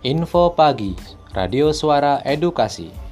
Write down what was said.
Info Pagi, Radio Suara Edukasi.